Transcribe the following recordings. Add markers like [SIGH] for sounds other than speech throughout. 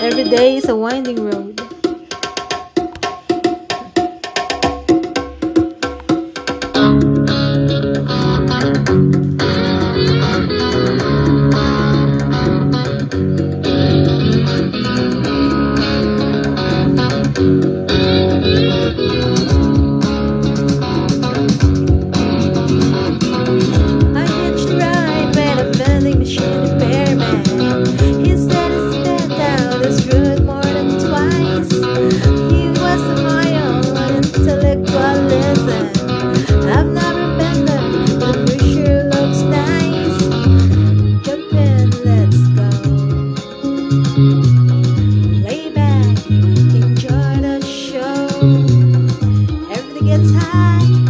Every day is a winding road. high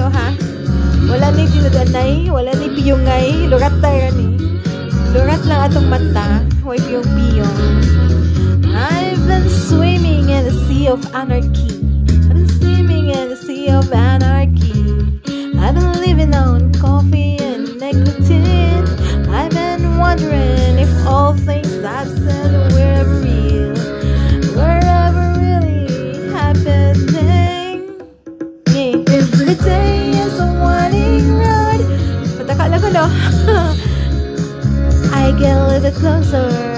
to ha. Wala wala piyungay. Lurat. Lurat lang atong mata. Huwag piyong. I've been swimming in the sea of anarchy. I've been swimming in the sea of anarchy. I've been living on coffee and nicotine. I've been wondering. [LAUGHS] I get a little closer.